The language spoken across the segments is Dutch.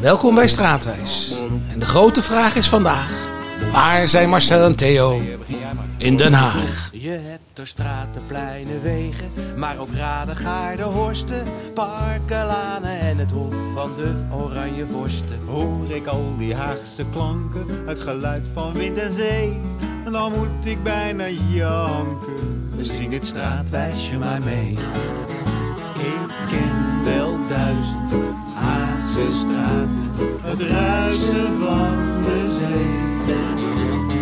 Welkom bij Straatwijs. En de grote vraag is vandaag: waar zijn Marcel en Theo? In Den Haag. Je hebt er straten, pleinen, wegen, maar ook raden, gaarden, horsten, parken, lanen en het hof van de oranje vorsten. Hoor ik al die Haagse klanken, het geluid van wind en zee, en dan moet ik bijna janken. Zing het straatwijsje maar mee. Ik ken wel duizend Haagse straten, het ruisen van de zee.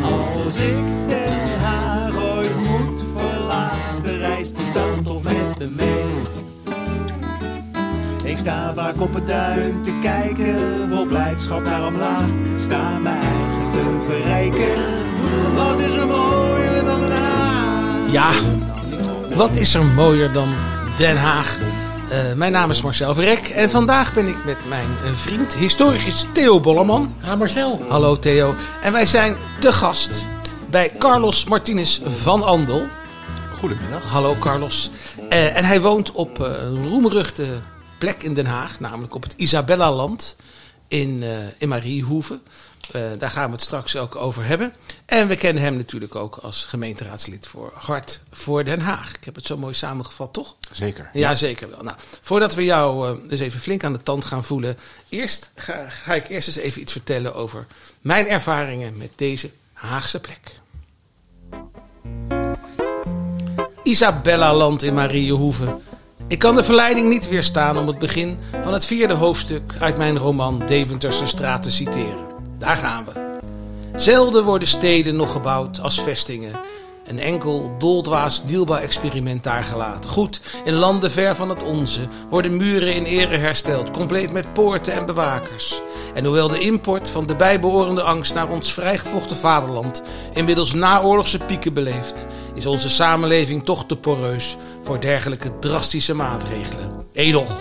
Als ik Den Haag ooit moet verlaten, reist die stad toch met me mee. Ik sta vaak op het duin te kijken, vol blijdschap naar omlaag. Sta mijn eigen te verrijken, wat is er mooier dan Den Haag? Ja, wat is er mooier dan Den Haag? Eh, mijn naam is Marcel Verrek en vandaag ben ik met mijn vriend, historicus Theo Bollerman. Ah, Marcel. Hallo Theo. En wij zijn te gast bij Carlos Martinez van Andel. Goedemiddag. Hallo Carlos. Eh, en hij woont op eh, een roemruchte plek in Den Haag, namelijk op het Isabella-land in, eh in Mariehoeve. Eh, daar gaan we het straks ook over hebben. En we kennen hem natuurlijk ook als gemeenteraadslid voor Hart voor Den Haag. Ik heb het zo mooi samengevat, toch? Zeker. Ja, zeker wel. Nou, voordat we jou dus even flink aan de tand gaan voelen, eerst ga, ga ik eerst eens even iets vertellen over mijn ervaringen met deze Haagse plek. Isabella-land in Mariehoeve. Ik kan de verleiding niet weerstaan om het begin van het vierde hoofdstuk uit mijn roman Deventerse straat te citeren. Daar gaan we. Zelden worden steden nog gebouwd als vestingen. Een enkel doldwaas deelbouw-experiment daar gelaten. Goed, in landen ver van het onze worden muren in ere hersteld, compleet met poorten en bewakers. En hoewel de import van de bijbehorende angst naar ons vrijgevochten vaderland inmiddels naoorlogse pieken beleeft, is onze samenleving toch te poreus voor dergelijke drastische maatregelen. Edoch,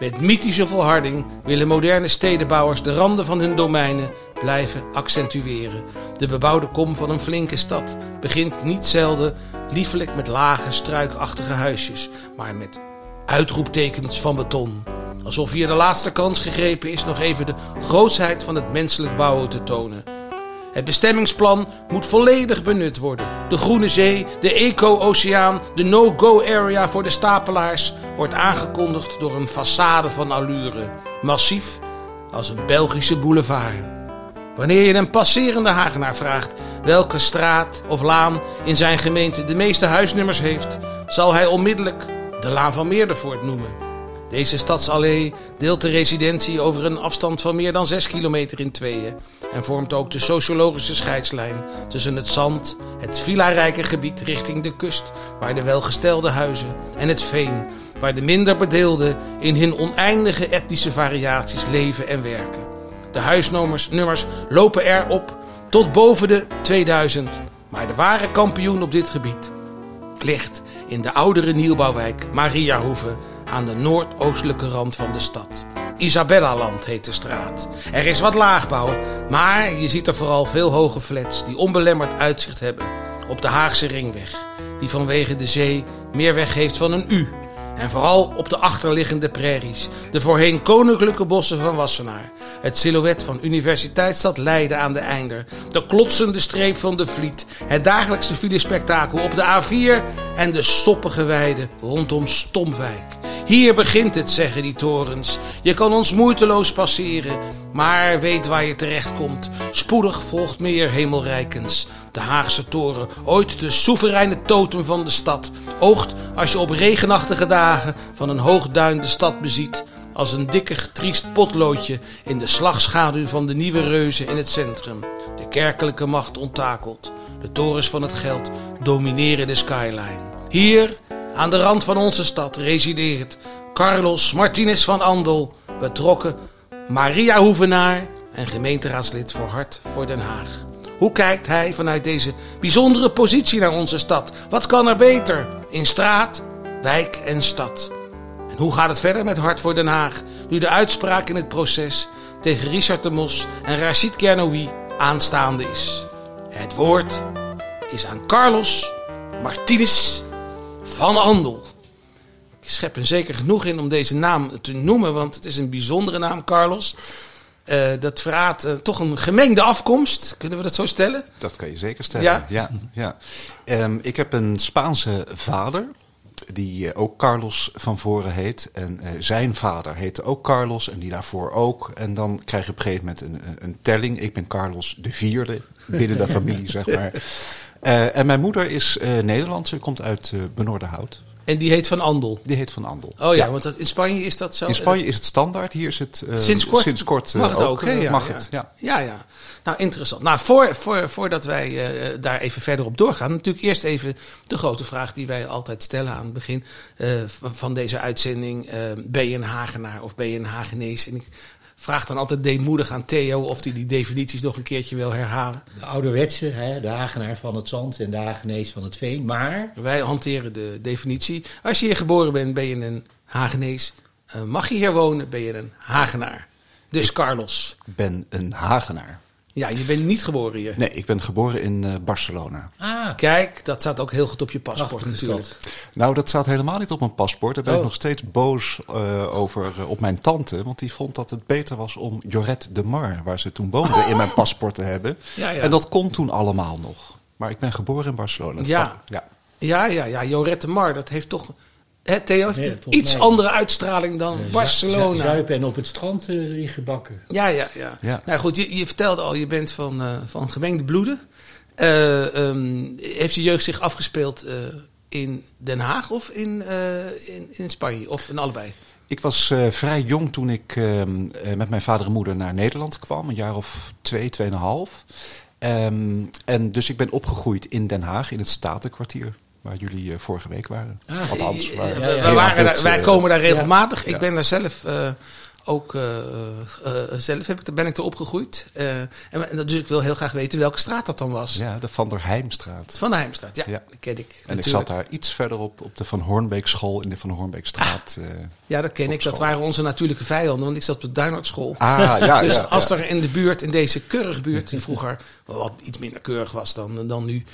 met mythische volharding willen moderne stedenbouwers de randen van hun domeinen blijven accentueren. De bebouwde kom van een flinke stad begint niet zelden liefelijk met lage, struikachtige huisjes, maar met uitroeptekens van beton. Alsof hier de laatste kans gegrepen is nog even de grootsheid van het menselijk bouwen te tonen. Het bestemmingsplan moet volledig benut worden. De Groene Zee, de Eco-Oceaan, de No-Go-area voor de stapelaars wordt aangekondigd door een façade van allure. Massief als een Belgische boulevard. Wanneer je een passerende Hagenaar vraagt welke straat of laan in zijn gemeente de meeste huisnummers heeft, zal hij onmiddellijk de Laan van Meerdervoort noemen. Deze stadsallee deelt de residentie over een afstand van meer dan 6 kilometer in tweeën en vormt ook de sociologische scheidslijn tussen het zand, het villa-rijke gebied richting de kust, waar de welgestelde huizen, en het veen, waar de minder bedeelden in hun oneindige etnische variaties leven en werken. De huisnummers nummers lopen erop tot boven de 2000, maar de ware kampioen op dit gebied ligt in de oudere nieuwbouwwijk Mariahoeve aan de noordoostelijke rand van de stad. Isabella-land heet de straat. Er is wat laagbouw, maar je ziet er vooral veel hoge flats die onbelemmerd uitzicht hebben op de Haagse ringweg, die vanwege de zee meer weg heeft van een U. En vooral op de achterliggende prairies, de voorheen koninklijke bossen van Wassenaar. Het silhouet van Universiteitsstad Leiden aan de Einder. De klotsende streep van de Vliet. Het dagelijkse filespektakel op de A4 en de soppige weiden rondom Stomwijk. Hier begint het, zeggen die torens. Je kan ons moeiteloos passeren, maar weet waar je terechtkomt. Spoedig volgt meer hemelrijkens. De Haagse toren, ooit de soevereine totem van de stad, oogt als je op regenachtige dagen van een hoog duin de stad beziet. Als een dikker, triest potloodje in de slagschaduw van de nieuwe reuzen in het centrum. De kerkelijke macht onttakelt. De torens van het geld domineren de skyline. Hier, aan de rand van onze stad, resideert Carlos Martinez van Andel, betrokken Maria Hoevenaar en gemeenteraadslid voor Hart voor Den Haag. Hoe kijkt hij vanuit deze bijzondere positie naar onze stad? Wat kan er beter in straat, wijk en stad? En hoe gaat het verder met Hart voor Den Haag nu de uitspraak in het proces tegen Richard de Mos en Rachid Kernoui aanstaande is? Het woord is aan Carlos Martinez van Andel. schep er zeker genoeg in om deze naam te noemen, want het is een bijzondere naam, Carlos. Uh, dat verraadt uh, toch een gemengde afkomst. Kunnen we dat zo stellen? Dat kan je zeker stellen. Ja. ja, ja. Um, ik heb een Spaanse vader. Die uh, ook Carlos van voren heet. En zijn vader heette ook Carlos. En die daarvoor ook. En dan krijg je op een gegeven moment een, een telling. Ik ben Carlos de vierde binnen de familie, zeg maar. en mijn moeder is Nederlandse. Komt uit Benoordenhout. En die heet Van Andel? Die heet Van Andel. Oh ja, want dat, in Spanje is dat zo? In Spanje is het standaard. Hier is het uh, sinds kort, sinds kort uh, mag het ook. ook ja, mag ja. het, ja. Ja, ja. Nou, interessant. Nou, voor, voor, voordat wij uh, daar even verder op doorgaan, natuurlijk eerst even de grote vraag die wij altijd stellen aan het begin van deze uitzending. ben je een Hagenaar of ben je een Hagenees? En ik vraag dan altijd deemoedig aan Theo of hij die definities nog een keertje wil herhalen. De ouderwetse, hè, de Hagenaar van het zand en de Hagenees van het veen. Maar wij hanteren de definitie. Als je hier geboren bent, ben je een Hagenees. Uh, mag je hier wonen, ben je een Hagenaar. Dus Carlos. Ik ben een Hagenaar. Ja, je bent niet geboren hier. Nee, ik ben geboren in uh, Barcelona. Ah. Kijk, dat staat ook heel goed op je paspoort Prachtig natuurlijk. Nou, dat staat helemaal niet op mijn paspoort. Daar ben oh. ik nog steeds boos uh, over uh, op mijn tante. Want die vond dat het beter was om Joret de Mar, waar ze toen woonde, oh. in mijn paspoort te hebben. Ja, ja. En dat kon toen allemaal nog. Maar ik ben geboren in Barcelona. Ja, ja. ja, ja, ja. Joret de Mar, dat heeft toch He, Theo heeft nee, iets mij. andere uitstraling dan uh, Barcelona. Zuipen en op het strand uh, gebakken. Ja, ja, ja, ja. Nou goed, je, je vertelde al, je bent van, uh, van gemengde bloeden. Uh, um, heeft je jeugd zich afgespeeld in Den Haag of in, in, in, Spanje? Of in allebei? Ik was vrij jong toen ik ehm, met mijn vader en moeder naar Nederland kwam. Een jaar of twee, tweeënhalf. Um, en dus ik ben opgegroeid in Den Haag, in het Statenkwartier waar jullie uh, vorige week waren. Ah, waar, ja, ja, wij, waren daar, wij komen daar regelmatig. Ik ben daar zelf ook, uh, zelf heb ik, ben ik er opgegroeid. en, en, dus ik wil heel graag weten welke straat dat dan was. Ja, de Van der Heimstraat. Van der Heimstraat, ja, ja. dat ken ik. En natuurlijk. ik zat daar iets verderop op de Van Hoornbeek school in de Van Hoornbeekstraat. Ah, ja, dat ken ik. Dat waren onze natuurlijke vijanden, want ik zat op de Duinartschool. Ah, ja, dus als er in de buurt, in deze keurige buurt, die vroeger wat iets minder keurig was dan, dan nu,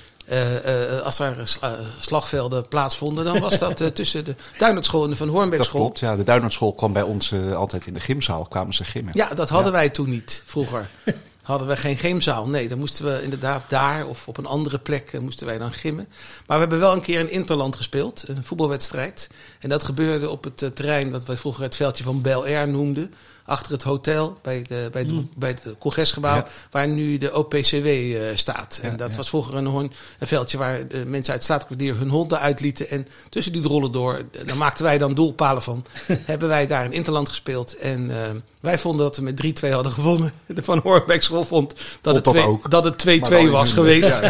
als er slagvelden plaatsvonden, dan was dat tussen de Duinertschool en de Van Hoornbeekschool. Dat klopt, ja. De Duinertschool kwam bij ons altijd in de gymzaal, kwamen ze gymmen. Ja, dat hadden ja. wij toen niet, vroeger. hadden we geen gymzaal. Nee, dan moesten we inderdaad daar of op een andere plek moesten wij dan gymmen. Maar we hebben wel een keer een interland gespeeld, een voetbalwedstrijd. En dat gebeurde op het terrein wat wij vroeger het veldje van Bel Air noemden achter het hotel bij, de, bij, het, mm. bij het congresgebouw, ja. waar nu de OPCW uh, staat. Ja, en dat ja. was vroeger een, een veldje waar de mensen uit het staatkwartier hun honden uitlieten. En tussen die drollen door, daar maakten wij dan doelpalen van. hebben wij daar in Interland gespeeld. En uh, wij vonden dat we met 3-2 hadden gewonnen. De Van Hoorbeek school vond dat vond het 2-2 was geweest.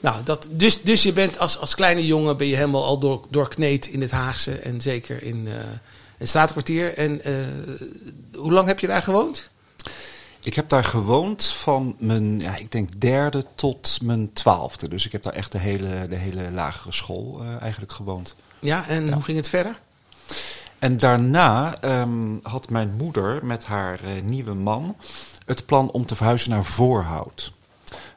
Nou, dat, dus, dus je bent als, als kleine jongen ben je helemaal al door, doorkneed in het Haagse en zeker in, uh, een staatkwartier. En uh, hoe lang heb je daar gewoond? Ik heb daar gewoond van mijn, ja, ik denk derde tot mijn twaalfde. Dus ik heb daar echt de hele, de hele lagere school uh, eigenlijk gewoond. Ja, en ja. hoe ging het verder? En daarna um, had mijn moeder met haar uh, nieuwe man het plan om te verhuizen naar Voorhout.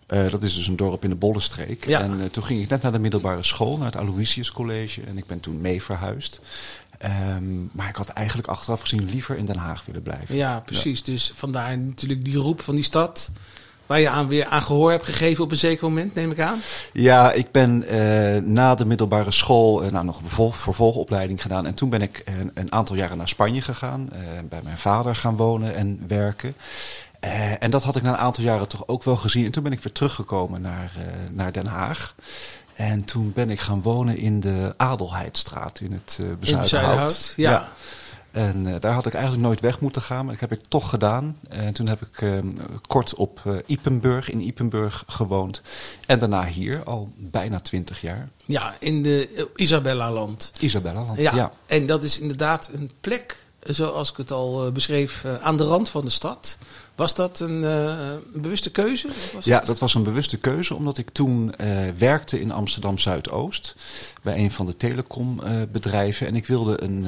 Uh, dat is dus een dorp in de Bollenstreek. Ja. En uh, toen ging ik net naar de middelbare school, naar het Aloysius College. En ik ben toen mee verhuisd. Um, maar ik had eigenlijk achteraf gezien liever in Den Haag willen blijven. Ja, precies. Ja. Dus vandaar natuurlijk die roep van die stad. Waar je aan weer aan gehoor hebt gegeven op een zeker moment, neem ik aan? Ja, ik ben uh, na de middelbare school uh, nou, nog een vervolg, vervolgopleiding gedaan. En toen ben ik een, een aantal jaren naar Spanje gegaan. Bij mijn vader gaan wonen en werken. en dat had ik na een aantal jaren toch ook wel gezien. En toen ben ik weer teruggekomen naar, naar Den Haag. En toen ben ik gaan wonen in de Adelheidstraat in het uh, Bezuidenhout. Ja. ja. En uh, daar had ik eigenlijk nooit weg moeten gaan, maar dat heb ik toch gedaan. En toen heb ik uh, kort op uh, Ipenburg, in Ipenburg gewoond. En daarna hier, al bijna twintig jaar. Ja, in de Isabella-land. Isabella-land, ja. ja. En dat is inderdaad een plek, zoals ik het al beschreef, aan de rand van de stad. Was dat een, uh, een bewuste keuze? Was ja, dat was een bewuste keuze, omdat ik toen uh, werkte in Amsterdam Zuidoost bij een van de telecombedrijven. Uh, en ik wilde een,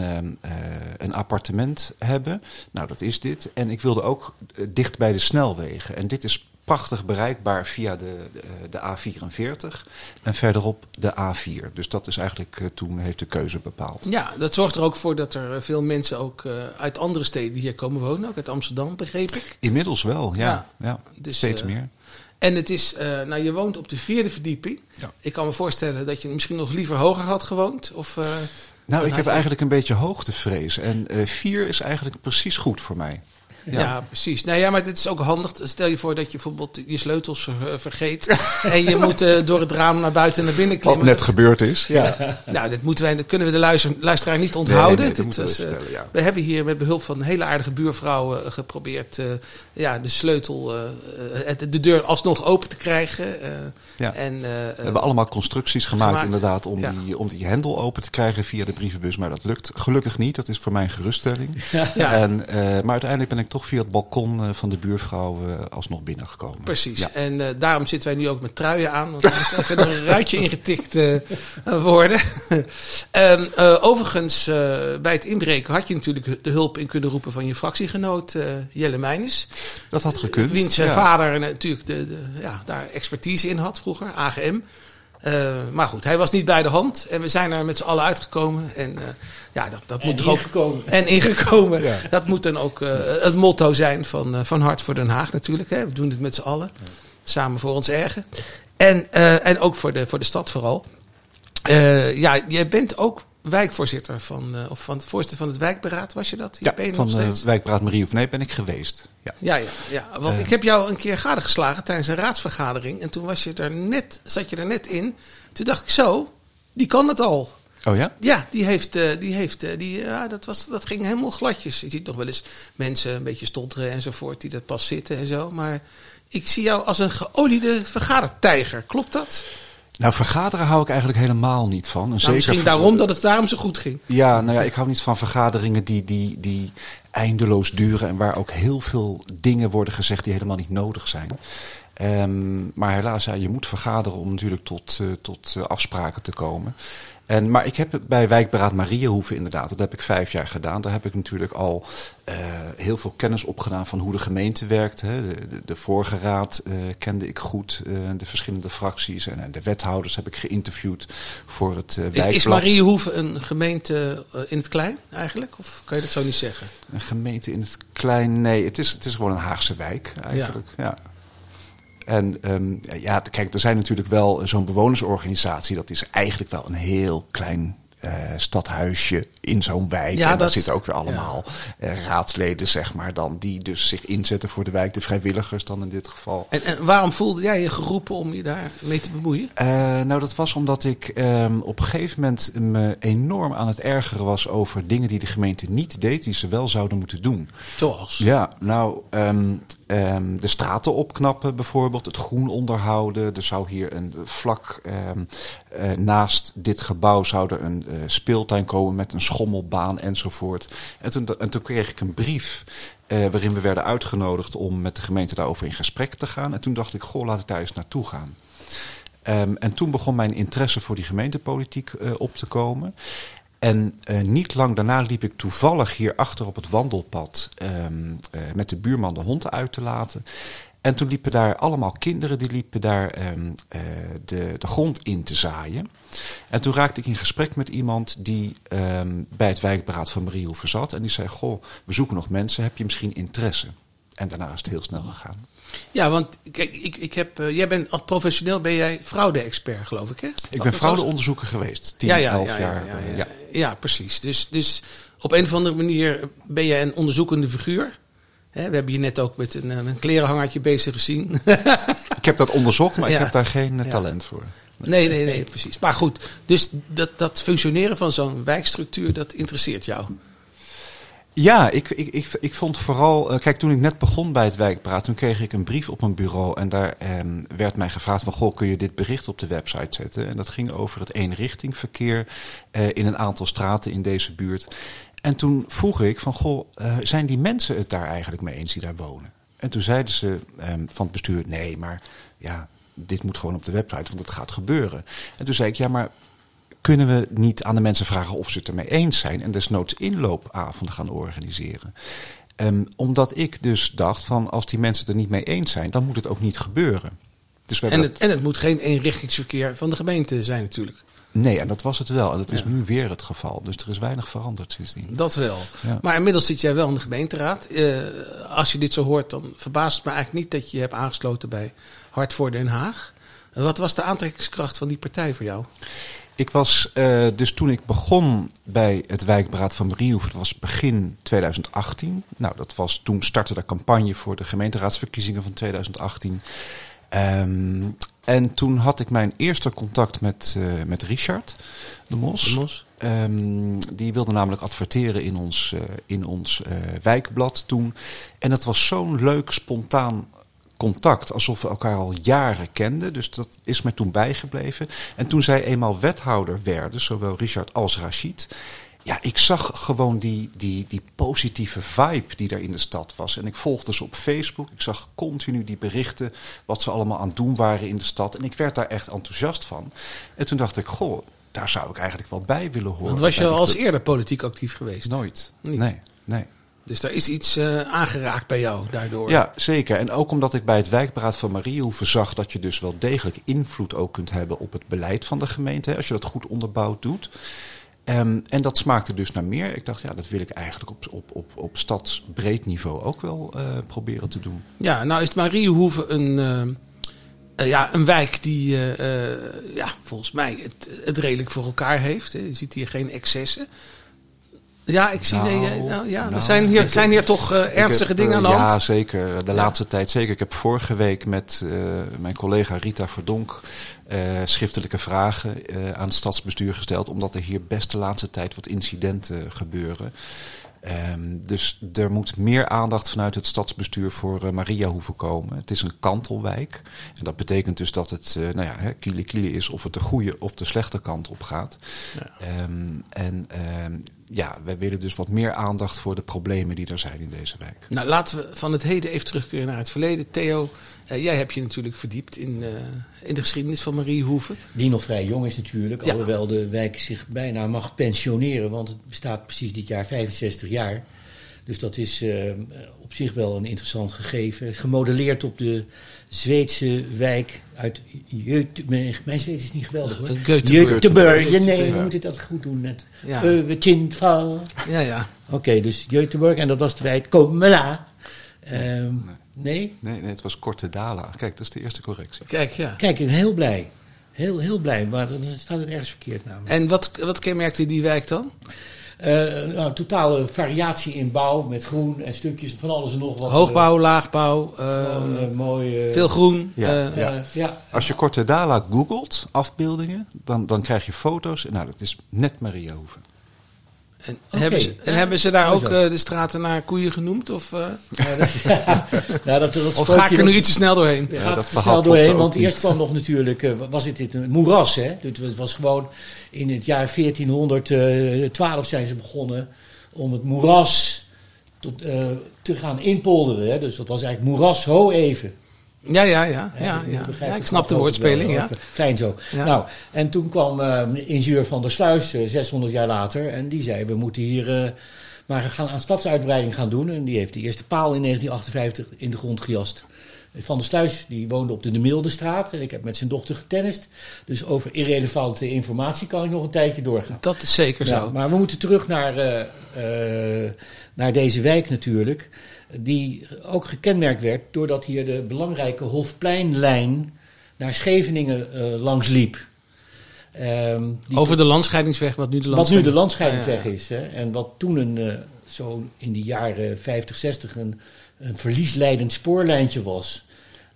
een appartement hebben. Nou, dat is dit. En ik wilde ook dicht bij de snelwegen. En dit is prachtig bereikbaar via de, de, de A44 en verderop de A4. Dus dat is eigenlijk eh, toen heeft de keuze bepaald. Ja, dat zorgt er ook voor dat er eh, veel mensen ook eh, uit andere steden hier komen wonen. Ook uit Amsterdam, begreep ik. Inmiddels wel, ja. Ja. ja, Dus, steeds eh, meer. En het is, eh, nou je woont op de vierde verdieping. Ja. Ik kan me voorstellen dat je misschien nog liever hoger had gewoond. Of, eh, Nou, ik heb je- eigenlijk een beetje hoogtevrees. En eh, vier is eigenlijk precies goed voor mij. Ja. precies. Nou ja, maar het is ook handig. Stel je voor dat je bijvoorbeeld je sleutels eh, vergeet. en je moet eh, door het raam naar buiten en naar binnen Wat klimmen. net gebeurd is. Ja. Nou, dat, moeten wij, dat kunnen we de luister, luisteraar niet onthouden. nee, Dit we eh, ja. We hebben hier met behulp van een hele aardige buurvrouw geprobeerd ja, de sleutel, de deur alsnog open te krijgen. Ja. En, We hebben allemaal constructies gemaakt, Gemaakt. inderdaad om, Ja. die, om die hendel open te krijgen via de brievenbus. Maar dat lukt gelukkig niet. Dat is voor mij een geruststelling. En, maar uiteindelijk ben ik toch via het balkon eh, van de buurvrouw eh, alsnog binnengekomen. Precies. Ja. En eh, daarom zitten wij nu ook met truien aan. Want er even een ruitje ingetikt eh, worden. Ehm, eh, overigens, bij het inbreken had je natuurlijk de hulp in kunnen roepen van je fractiegenoot Jelle Meijnes. Dat had gekund. Wiens ja. vader natuurlijk de, de, ja, daar expertise in had vroeger, AGM. Eh, maar goed, hij was niet bij de hand. En we zijn er met z'n allen uitgekomen. En eh, ja, dat, dat En moet toch ook. ingekomen. En ingekomen. Ja. Dat moet dan ook eh, het motto zijn van, van Hart voor Den Haag natuurlijk. Hè. We doen het met z'n allen. Samen voor ons ergen. En, en ook voor de, voor de stad vooral. Ja, jij bent ook wijkvoorzitter van, eh, of van het voorzitter van het wijkberaad, was je dat? Ja, ben je van nog steeds? Wijkpraat Marie of Nee ben ik geweest. Ja. Ja, ja, ja. want Eh. ik heb jou een keer gadegeslagen tijdens een raadsvergadering. En toen was je er net, zat je er net in. Toen dacht ik zo, die kan het al. Oh ja? Ja, die heeft, eh, die heeft, eh, die, ja, dat, was, dat ging helemaal gladjes. Je ziet nog wel eens mensen een beetje stotteren enzovoort, die dat pas zitten en zo. Maar ik zie jou als een geoliede vergadertijger. Klopt dat? Nou, vergaderen hou ik eigenlijk helemaal niet van. En Nou, zeker misschien daarom dat het daarom zo goed ging. Ja, nou ja, ik hou niet van vergaderingen die, die, die eindeloos duren en waar ook heel veel dingen worden gezegd die helemaal niet nodig zijn. Ehm, maar helaas, ja, je moet vergaderen om natuurlijk tot, eh, tot eh, afspraken te komen. En, maar ik heb het bij wijkberaad Mariahoeven inderdaad, dat heb ik vijf jaar gedaan. Daar heb ik natuurlijk al eh, heel veel kennis opgedaan van hoe de gemeente werkt. Hè. De, de, de vorige raad eh, kende ik goed, eh, de verschillende fracties en, en de wethouders heb ik geïnterviewd voor het wijkblad. Is Mariehoeve een gemeente in het klein eigenlijk? Of kan je dat zo niet zeggen? Een gemeente in het klein, nee, het is, het is gewoon een Haagse wijk eigenlijk. Ja. En ehm, ja, kijk, er zijn natuurlijk wel zo'n bewonersorganisatie. Dat is eigenlijk wel een heel klein eh, stadhuisje in zo'n wijk. Ja, en daar dat- zitten ook weer allemaal eh, raadsleden, zeg maar, dan die dus zich inzetten voor de wijk. De vrijwilligers dan in dit geval. En, en waarom voelde jij je geroepen om je daar mee te bemoeien? Eh, nou, dat was omdat ik ehm, op een gegeven moment me enorm aan het ergeren was over dingen die de gemeente niet deed, die ze wel zouden moeten doen. Zoals? Ja, nou, ehm, ehm, de straten opknappen bijvoorbeeld, het groen onderhouden. Er zou hier een vlak eh, naast dit gebouw zou er een eh, speeltuin komen met een schommelbaan enzovoort. En toen, en toen kreeg ik een brief eh, waarin we werden uitgenodigd om met de gemeente daarover in gesprek te gaan. En toen dacht ik, goh, laat ik daar eens naartoe gaan. Ehm, en toen begon mijn interesse voor die gemeentepolitiek op te komen. En niet lang daarna liep ik toevallig hier achter op het wandelpad ehm, eh, met de buurman de hond uit te laten. En toen liepen daar allemaal kinderen, die liepen daar ehm, eh, de, de grond in te zaaien. En toen raakte ik in gesprek met iemand die ehm, bij het wijkberaad van Mariehoeven zat. En die zei, goh, we zoeken nog mensen, heb je misschien interesse? En daarna is het heel snel gegaan. Ja, want kijk, ik, ik heb, eh, jij bent als professioneel ben jij fraude-expert, geloof ik, hè? Ik ben fraudeonderzoeker geweest, 10, ja, ja, 11 ja, jaar. Ja, eh, ja, ja. ja. Ja, precies. Dus, dus op een of andere manier ben jij een onderzoekende figuur. Hè, we hebben je net ook met een, eh, een klerenhangertje bezig gezien. Ik heb dat onderzocht, maar ik heb daar geen eh, Ja. talent voor. nee, nee, nee, precies. Maar goed, dus dat, dat functioneren van zo'n wijkstructuur, dat interesseert jou. Ja, ik, ik, ik, ik vond vooral. eh, kijk, toen ik net begon bij het wijkpraat, toen kreeg ik een brief op mijn bureau. En daar ehm, werd mij gevraagd: van, Goh, kun je dit bericht op de website zetten? En dat ging over het eenrichtingverkeer eh, in een aantal straten in deze buurt. En toen vroeg ik: van, Goh, eh, zijn die mensen het daar eigenlijk mee eens die daar wonen? En toen zeiden ze ehm, van het bestuur: nee, maar ja, dit moet gewoon op de website, want het gaat gebeuren. En toen zei ik: ja, maar kunnen we niet aan de mensen vragen of ze het ermee eens zijn en desnoods inloopavonden gaan organiseren. Ehm, omdat ik dus dacht van als die mensen het er niet mee eens zijn, dan moet het ook niet gebeuren. Dus we En het, en het moet geen eenrichtingsverkeer van de gemeente zijn natuurlijk. Nee, en dat was het wel. En dat is nu weer het geval. Dus er is weinig veranderd sindsdien. Dat wel. Ja. Maar inmiddels zit jij wel in de gemeenteraad. Eh, als je dit zo hoort, dan verbaast het me eigenlijk niet dat je je hebt aangesloten bij Hart voor Den Haag. Wat was de aantrekkingskracht van die partij voor jou? Ik was eh, dus toen ik begon bij het wijkberaad van Mariehoef, het was begin 2018. Nou, dat was toen startte de campagne voor de gemeenteraadsverkiezingen van 2018. Ehm, en toen had ik mijn eerste contact met, eh, met Richard de Mos. De Mos? Ehm, die wilde namelijk adverteren in ons, eh, in ons eh, wijkblad toen. En dat was zo'n leuk, spontaan contact. Alsof we elkaar al jaren kenden. Dus dat is mij toen bijgebleven. En toen zij eenmaal wethouder werden, zowel Richard als Rachid. Ja, ik zag gewoon die, die, die positieve vibe die er in de stad was. En ik volgde ze op Facebook. Ik zag continu die berichten wat ze allemaal aan het doen waren in de stad. En ik werd daar echt enthousiast van. En toen dacht ik, goh, daar zou ik eigenlijk wel bij willen horen. Want was je al als eerder politiek actief geweest? Nooit. Nee, nee. Dus daar is iets eh, aangeraakt bij jou daardoor. Ja, zeker. En ook omdat ik bij het wijkberaad van Mariehoeven zag dat je dus wel degelijk invloed ook kunt hebben op het beleid van de gemeente. Als je dat goed onderbouwd doet. Ehm, en dat smaakte dus naar meer. Ik dacht, ja, dat wil ik eigenlijk op, op, op, op stadsbreed niveau ook wel eh, proberen te doen. Ja, nou is Mariehoeve een, eh, eh, ja, een wijk die ja, volgens mij het, het redelijk voor elkaar heeft. Je ziet hier geen excessen. Ja, ik zie. nee, eh, Nou, nou, ja, er nou, zijn hier, ik- zijn hier toch eh, ernstige heb, dingen eh, aan de hand. Ja, zeker. De Ja. laatste tijd zeker. Ik heb vorige week met eh, mijn collega Rita Verdonk eh, schriftelijke vragen eh, aan het stadsbestuur gesteld. Omdat er hier best de laatste tijd wat incidenten gebeuren. Ehm, dus er moet meer aandacht vanuit het stadsbestuur voor eh, Maria hoeven komen. Het is een kantelwijk. En dat betekent dus dat het eh nou ja, hè, kiele kiele is of het de goede of de slechte kant op gaat. Ehm, en ehm, ja, wij willen dus wat meer aandacht voor de problemen die er zijn in deze wijk. Nou, laten we van het heden even terugkeren naar het verleden. Theo, eh, jij hebt je natuurlijk verdiept in, eh, in de geschiedenis van Mariehoeve. Die nog vrij jong is natuurlijk, Ja. alhoewel de wijk zich bijna mag pensioneren, want het bestaat precies dit jaar 65 jaar. Dus dat is eh, op zich wel een interessant gegeven. Gemodelleerd op de Zweedse wijk uit Göte- Mijn Zweeds is niet geweldig hoor. Eh, Göteborg. Göteborg. Ja, nee, we moeten dat goed doen net. Ja. Ja. Ja, ja. Oké, dus Göteborg en dat was de wijk Komela. Ehm, nee? Nee, nee, het was Korte Dala. Kijk, dat is de eerste correctie. Kijk, ja. Kijk, ik ben heel blij. Heel, heel blij, maar dan staat het ergens verkeerd namelijk. En wat, wat kenmerkte die wijk dan? Eh, nou, totale variatie in bouw met groen en stukjes van alles en nog wat. Hoogbouw, laagbouw, eh, eh, gewoon, eh, mooi. eh, veel groen. Ja. eh, ja. ja. Als je Korte Dala googelt, afbeeldingen, dan, dan krijg je foto's. Nou, dat is net Mariahoeve. En, hebben, ze, en Ja, hebben ze daar ook eh, de straten naar koeien genoemd? Of, eh, Ja, dat, ja, dat, dat of ga ik er nu iets te snel doorheen? Ja, gaat dat er snel doorheen, want niet. eerst kwam nog natuurlijk, eh, was het dit een moeras, hè? Dus het was gewoon in het jaar 1412 zijn ze begonnen om het moeras tot, eh, te gaan inpolderen. Hè? Dus dat was eigenlijk moeras ho even. Ja, ja, ja. Ja, ja. ik snap de woordspeling, ja. Fijn zo. Nou, en toen kwam eh, ingenieur van der Sluis, eh, 600 jaar later, en die zei, we moeten hier eh, maar gaan aan stadsuitbreiding gaan doen. En die heeft de eerste paal in 1958 in de grond gejast. Van der Sluis die woonde op de De Mildestraat en ik heb met zijn dochter getennist. Dus over irrelevante informatie kan ik nog een tijdje doorgaan. Dat is zeker Ja, zo. maar we moeten terug naar, eh, eh, naar deze wijk natuurlijk. Die ook gekenmerkt werd doordat hier de belangrijke Hofpleinlijn naar Scheveningen eh, langs liep. Ehm, Over de landscheidingsweg, wat nu de wat nu de landscheidingsweg Ja, ja. is. Hè, en wat toen een, eh, zo in de jaren 50, 60 een, een verliesleidend spoorlijntje was.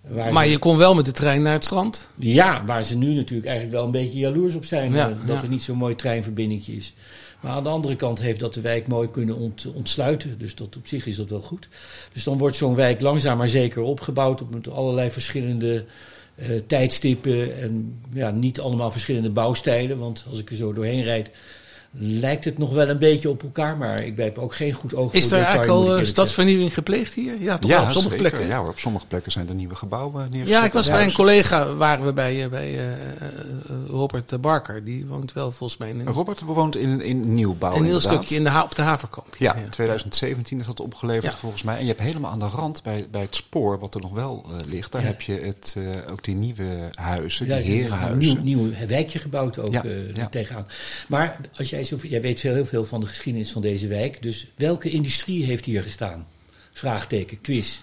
Waar Maar ze- je kon wel met de trein naar het strand. ja, waar ze nu natuurlijk eigenlijk wel een beetje jaloers op zijn. Ja, eh, dat er niet zo'n mooi treinverbindingje is. Maar aan de andere kant heeft dat de wijk mooi kunnen ont- ontsluiten. Dus dat, op zich is dat wel goed. Dus dan wordt zo'n wijk langzaam maar zeker opgebouwd op met allerlei verschillende eh, tijdstippen. En ja, niet allemaal verschillende bouwstijlen. Want als ik er zo doorheen rijd, lijkt het nog wel een beetje op elkaar, maar ik heb ook geen goed oog Is voor er detail, eigenlijk al eh, stadsvernieuwing gepleegd hier? Ja, toch wel op sommige zeker. plekken. Ja, hoor, op sommige plekken zijn er nieuwe gebouwen neergezet. Ja, ik was bij een huizen. collega, waren we bij, eh, bij eh, eh, Robert Barker. Die woont wel volgens mij in een, Robert bewoont in, in nieuwbouw. een heel stukje in de, op de Haverkamp. Ja, in 2017 is dat opgeleverd Ja. volgens mij. En je hebt helemaal aan de rand bij, bij het spoor, wat er nog wel eh, ligt, daar Ja. heb je het, eh, ook die nieuwe huizen, Ja, die er is een herenhuizen. nieuw, nieuw wijkje gebouwd ook Ja, eh, ja. tegenaan. Maar als jij, zo, jij weet veel, heel veel van de geschiedenis van deze wijk. Dus welke industrie heeft hier gestaan? Vraagteken, quiz.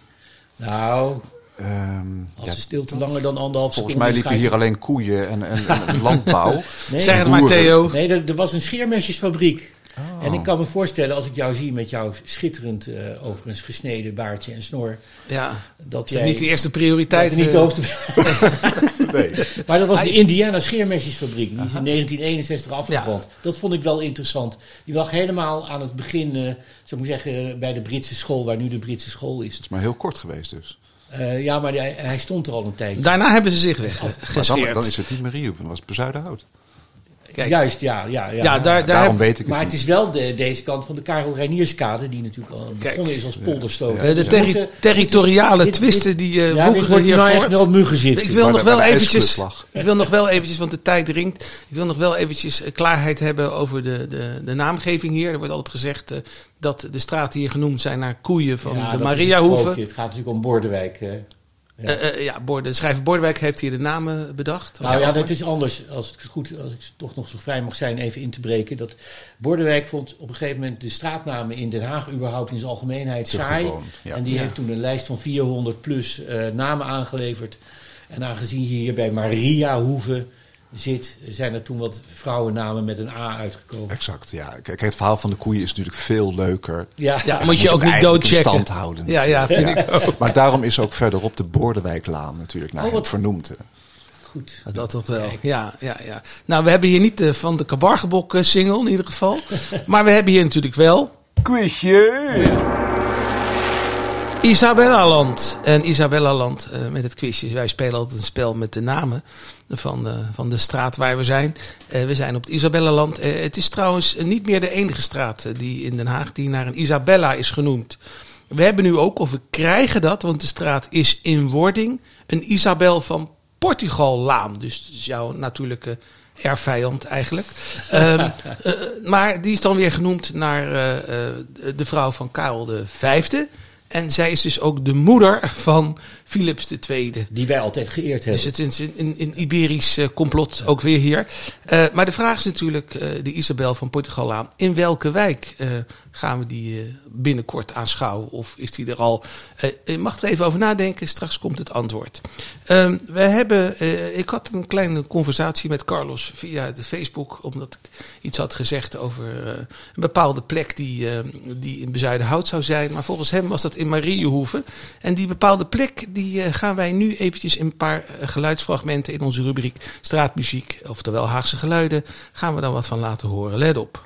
Nou, Ehm, als ja, de stilte langer dan anderhalf volgens mij liepen hier alleen koeien en, en, en landbouw. Nee, Zeg het maar. Theo. Nee, er, er was een scheermesjesfabriek. Oh. En ik kan me voorstellen, als ik jou zie met jouw schitterend, eh, overigens gesneden baardje en snor, Ja, dat het is jij... niet de eerste prioriteit. niet eh, de hoogste... Nee. Maar dat was de Indiana scheermesjesfabriek. Die is in 1961 afgebrand. Dat vond ik wel interessant. Die lag helemaal aan het begin, eh, zou ik zeggen, bij de Britse school, waar nu de Britse school is. Het is maar heel kort geweest dus. Eh, ja, maar hij, hij stond er al een tijdje. Daarna hebben ze zich Maar dan, dan is het niet dan was het Bezuidenhout. Kijk. Juist, ja. ja, ja. Ja, daar, daar Daarom heb- weet ik het maar niet. het is wel de, deze kant van de Karel Reinierskade, die natuurlijk al begonnen is als polderstoot. de Dus moeten- territoriale dit- twisten die eh Ja, wordt hier nou echt voort. wel. Ik wil nog wel eventjes, ik wil nog wel eventjes, want de tijd dringt. Ik wil nog wel eventjes eh, klaarheid hebben over de, de, de naamgeving hier. Er wordt altijd gezegd eh, dat de straten hier genoemd zijn naar koeien van Ja, de is het. Het gaat natuurlijk om Bordewijk. eh. Ja. Eh, eh, ja, Borde, schrijver Bordewijk heeft hier de namen bedacht. Nou ja, dat is anders. Als het goed, als ik toch nog zo vrij mag zijn, even in te breken. Dat Bordewijk vond op een gegeven moment de straatnamen in Den Haag überhaupt in zijn algemeenheid Te saai. gewoon, ja. En die Ja. heeft toen een lijst van 400 plus eh, namen aangeleverd. En aangezien je hier bij Maria Hoeve zit, zijn er toen wat vrouwennamen met een A uitgekomen. Exact, ja. Kijk, het verhaal van de koeien is natuurlijk veel leuker. Ja, Ja, moet je ook niet doodchecken. stand houden. Ja, ja, vind ik ook. Maar daarom is ook verderop de Bordewijklaan natuurlijk naar Oh, hem wat- vernoemd. hè. goed. Dat toch wel. Ja, ja, ja. Nou, we hebben hier niet de van de Kabargebok eh, single in ieder geval. maar we hebben hier natuurlijk wel Isabella-land. En Isabella-land eh, met het quizje. Wij spelen altijd een spel met de namen van de, van de straat waar we zijn. Eh, we zijn op het Isabella-land. Eh, het is trouwens niet meer de enige straat die in Den Haag die naar een Isabella is genoemd. We hebben nu ook, of we krijgen dat, want de straat is in wording, een Isabel van Portugal-laan. Dus dat is jouw natuurlijke erfvijand eigenlijk. Ehm, eh, maar die is dan weer genoemd naar de vrouw van Karel V. En zij is dus ook de moeder van Philips II. Die wij altijd geëerd hebben. Dus het is een, een, een Iberisch eh, complot ook weer hier. Eh, maar de vraag is natuurlijk, eh, de Isabel van Portugal aan. In welke wijk gaan we die eh, binnenkort aanschouwen? Of is die er al? Eh, je mag er even over nadenken, straks komt het antwoord. Ehm, we hebben, eh, ik had een kleine conversatie met Carlos via de Facebook. Omdat ik iets had gezegd over eh, een bepaalde plek die, eh, die in Bezuidenhout zou zijn. Maar volgens hem was dat in Mariehoeve. En die bepaalde plek die eh, gaan wij nu eventjes in een paar eh, geluidsfragmenten in onze rubriek straatmuziek, oftewel Haagse geluiden, gaan we dan wat van laten horen. Let op.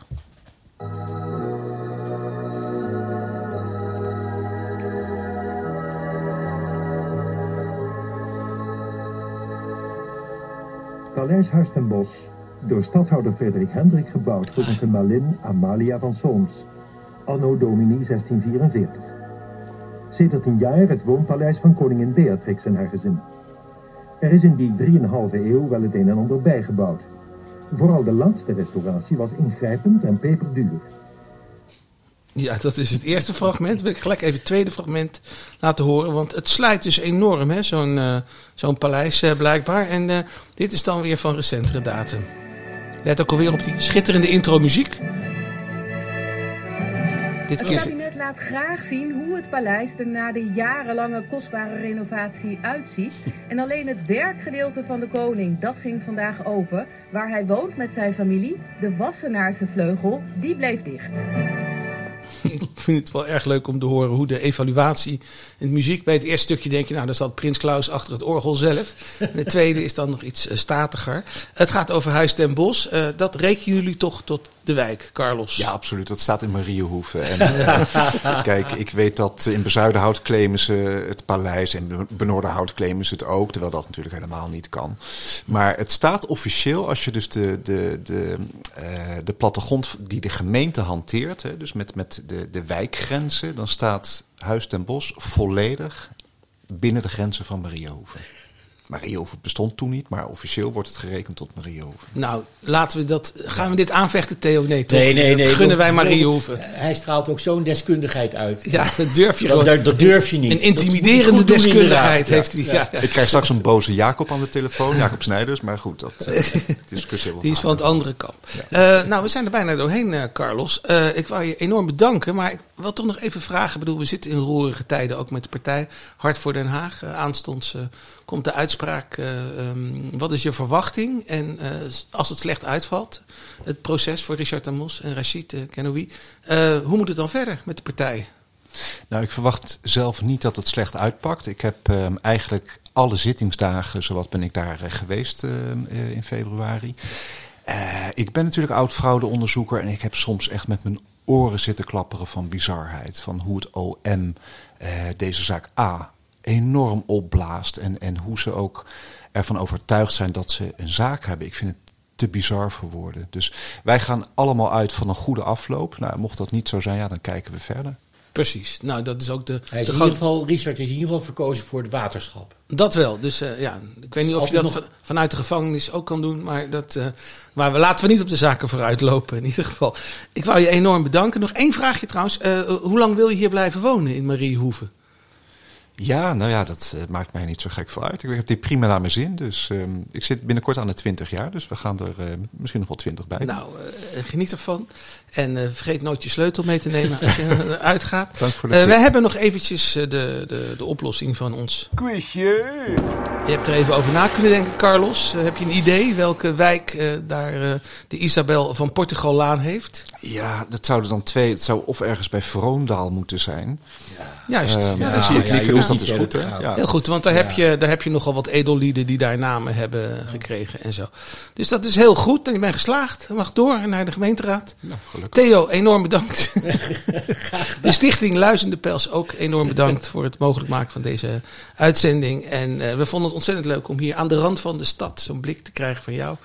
Paleis Huis ten Bosch, door stadhouder Frederik Hendrik gebouwd voor zijn gemalin Amalia van Solms, anno domini 1644. Sedert een jaar het woonpaleis van koningin Beatrix en haar gezin. Er is in die 3,5 eeuw wel het een en ander bijgebouwd. Vooral de laatste restauratie was ingrijpend en peperduur. Ja, dat is het eerste fragment. Wil ik gelijk even het tweede fragment laten horen. Want het slijt dus enorm, hè, zo'n eh, zo'n paleis eh, blijkbaar. En eh, dit is dan weer van recentere datum. Let ook alweer op die schitterende intro-muziek. Dit Het keer. kabinet laat graag zien hoe het paleis er na de jarenlange kostbare renovatie uitziet. En alleen het werkgedeelte van de koning, dat ging vandaag open. Waar hij woont met zijn familie, de Wassenaarse vleugel, die bleef dicht. Ik vind het wel erg leuk om te horen hoe de evaluatie in de muziek. Bij het eerste stukje denk je, nou, daar staat Prins Klaus achter het orgel zelf. En het tweede is dan nog iets eh, statiger. Het gaat over Huis ten Bos. Eh, dat rekenen jullie toch tot de wijk, Carlos. Ja, absoluut. Dat staat in Mariehoeven. En, eh, kijk, ik weet dat in Bezuidenhout claimen ze het paleis en Benoordenhout claimen ze het ook, terwijl dat natuurlijk helemaal niet kan. Maar het staat officieel, als je dus de, de, de, eh, de plattegrond die de gemeente hanteert, hè, dus met, met de, de wijkgrenzen, dan staat Huis ten Bosch volledig binnen de grenzen van Mariehoeven. Mariehoeven bestond toen niet, maar officieel wordt het gerekend tot Mariehoeven. Nou, laten we dat. Gaan we dit aanvechten, Theo? Nee, toch? Nee, nee, nee. Dat gunnen wij Mariehoeven. Hij straalt ook zo'n deskundigheid uit. Ja, dat durf je Dat, gewoon. dat, dat durf je niet. Een intimiderende doen, deskundigheid heeft hij. Ja. Ik krijg straks een boze Jacob aan de telefoon, Jacob Snijders, maar goed, dat eh, discussie Die is van het andere kamp. Eh, nou, we zijn er bijna doorheen, eh, Carlos. Eh, ik wou je enorm bedanken, maar ik wil toch nog even vragen. Ik bedoel, we zitten in roerige tijden, ook met de partij Hart voor Den Haag. Aanstonds komt de uitspraak. Eh, ehm, wat is je verwachting? En eh, als het slecht uitvalt, het proces voor Richard Amos en Rachid uh, Kenoui. eh, hoe moet het dan verder met de partij? Nou, ik verwacht zelf niet dat het slecht uitpakt. Ik heb ehm, eigenlijk alle zittingsdagen, zowat ben ik daar eh, geweest eh, in februari. Eh, ik ben natuurlijk oud-fraudeonderzoeker en ik heb soms echt met mijn oren zitten klapperen van bizarheid. Van hoe het OM eh, deze zaak A enorm opblaast en, en hoe ze ook ervan overtuigd zijn dat ze een zaak hebben. Ik vind het te bizar voor woorden. Dus wij gaan allemaal uit van een goede afloop. Nou, mocht dat niet zo zijn, ja, dan kijken we verder. Precies. Nou, dat is ook de. Hij is de in ieder geval, Richard is in ieder geval verkozen voor het waterschap. Dat wel. Dus eh, ja, ik weet niet of je dat nog- van- vanuit de gevangenis ook kan doen. Maar, dat, eh, maar we laten we niet op de zaken vooruit lopen in ieder geval. Ik wou je enorm bedanken. Nog één vraagje trouwens. Eh, hoe lang wil je hier blijven wonen in Mariehoeven? Ja, nou ja, dat eh, maakt mij niet zo gek veel uit. Ik heb dit prima naar mijn zin. Dus ehm, ik zit binnenkort aan de 20 jaar. Dus we gaan er eh, misschien nog wel 20 bij. Nou, eh, geniet ervan. En eh, vergeet nooit je sleutel mee te nemen als je uitgaat. Dank voor de Eh, wij hebben nog eventjes de, de, de oplossing van ons. Quizje! Je hebt er even over na kunnen denken, Carlos. Heb je een idee welke wijk eh, daar eh, de Isabel van Portugal Laan heeft? Ja, dat zouden dan twee. Het zou of ergens bij Vroondaal moeten zijn. Juist. Ehm, ja, dan zie ik ja, dat is goed. Hè? Ja. Heel goed, want daar, heb je, daar heb je nogal wat edellieden die daar namen hebben gekregen en zo. Dus dat is heel goed en je bent geslaagd. Je mag door naar de gemeenteraad. Nou, gelukkig. Theo, enorm bedankt. de stichting Luizende Pels ook enorm bedankt voor het mogelijk maken van deze uitzending. En eh, we vonden het ontzettend leuk om hier aan de rand van de stad zo'n blik te krijgen van jou.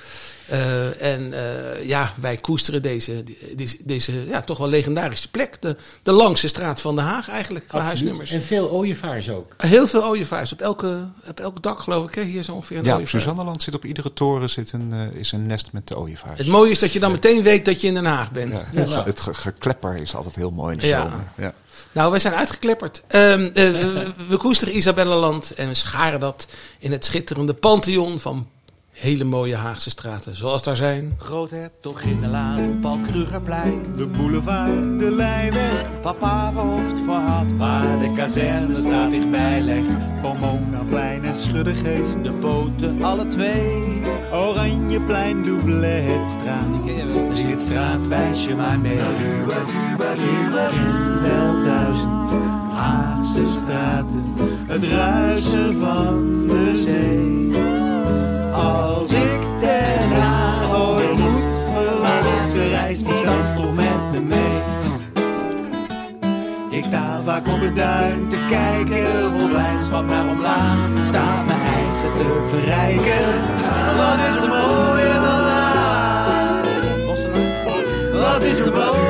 Eh, en eh, ja, wij koesteren deze, deze, deze ja, toch wel legendarische plek. De, de langste straat van Den Haag eigenlijk, qua Absoluut. huisnummers. En veel ooievaars ook. Heel veel ooievaars. Op elke, op elk dak geloof ik. Hè? Hier is ongeveer een Ja, op. Suzanneland zit op iedere toren zit een, eh, is een nest met de ooievaars. Het mooie is dat je dan meteen weet dat je in Den Haag bent. Ja, het, ge- het ge- geklepper is altijd heel mooi in de Ja. zomer. Ja. Nou, wij zijn uitgeklepperd. Ehm, eh, we, we koesteren Isabellenland en we scharen dat in het schitterende pantheon van hele mooie Haagse straten. Zoals daar zijn. Groothertog in de laan, Paul Krugerplein. De boulevard, de Lijnweg, Papa verhoofd voor had, waar de kazernestraat dichtbij legt. Pomonaplein en Schuddegeest. De poten, alle twee. Oranjeplein, Doubletstraat. Zing het straat, wijs je maar mee. Wel duizend Haagse straten, het ruisen van de zee. Als ik Den Haag ooit moet verlaten, reist die stad toch met me mee. Ik sta vaak op het duin te kijken, vol blijdschap naar omlaag. Sta mijn eigen te verrijken, wat is er mooier dan Haag? Wat is er mooier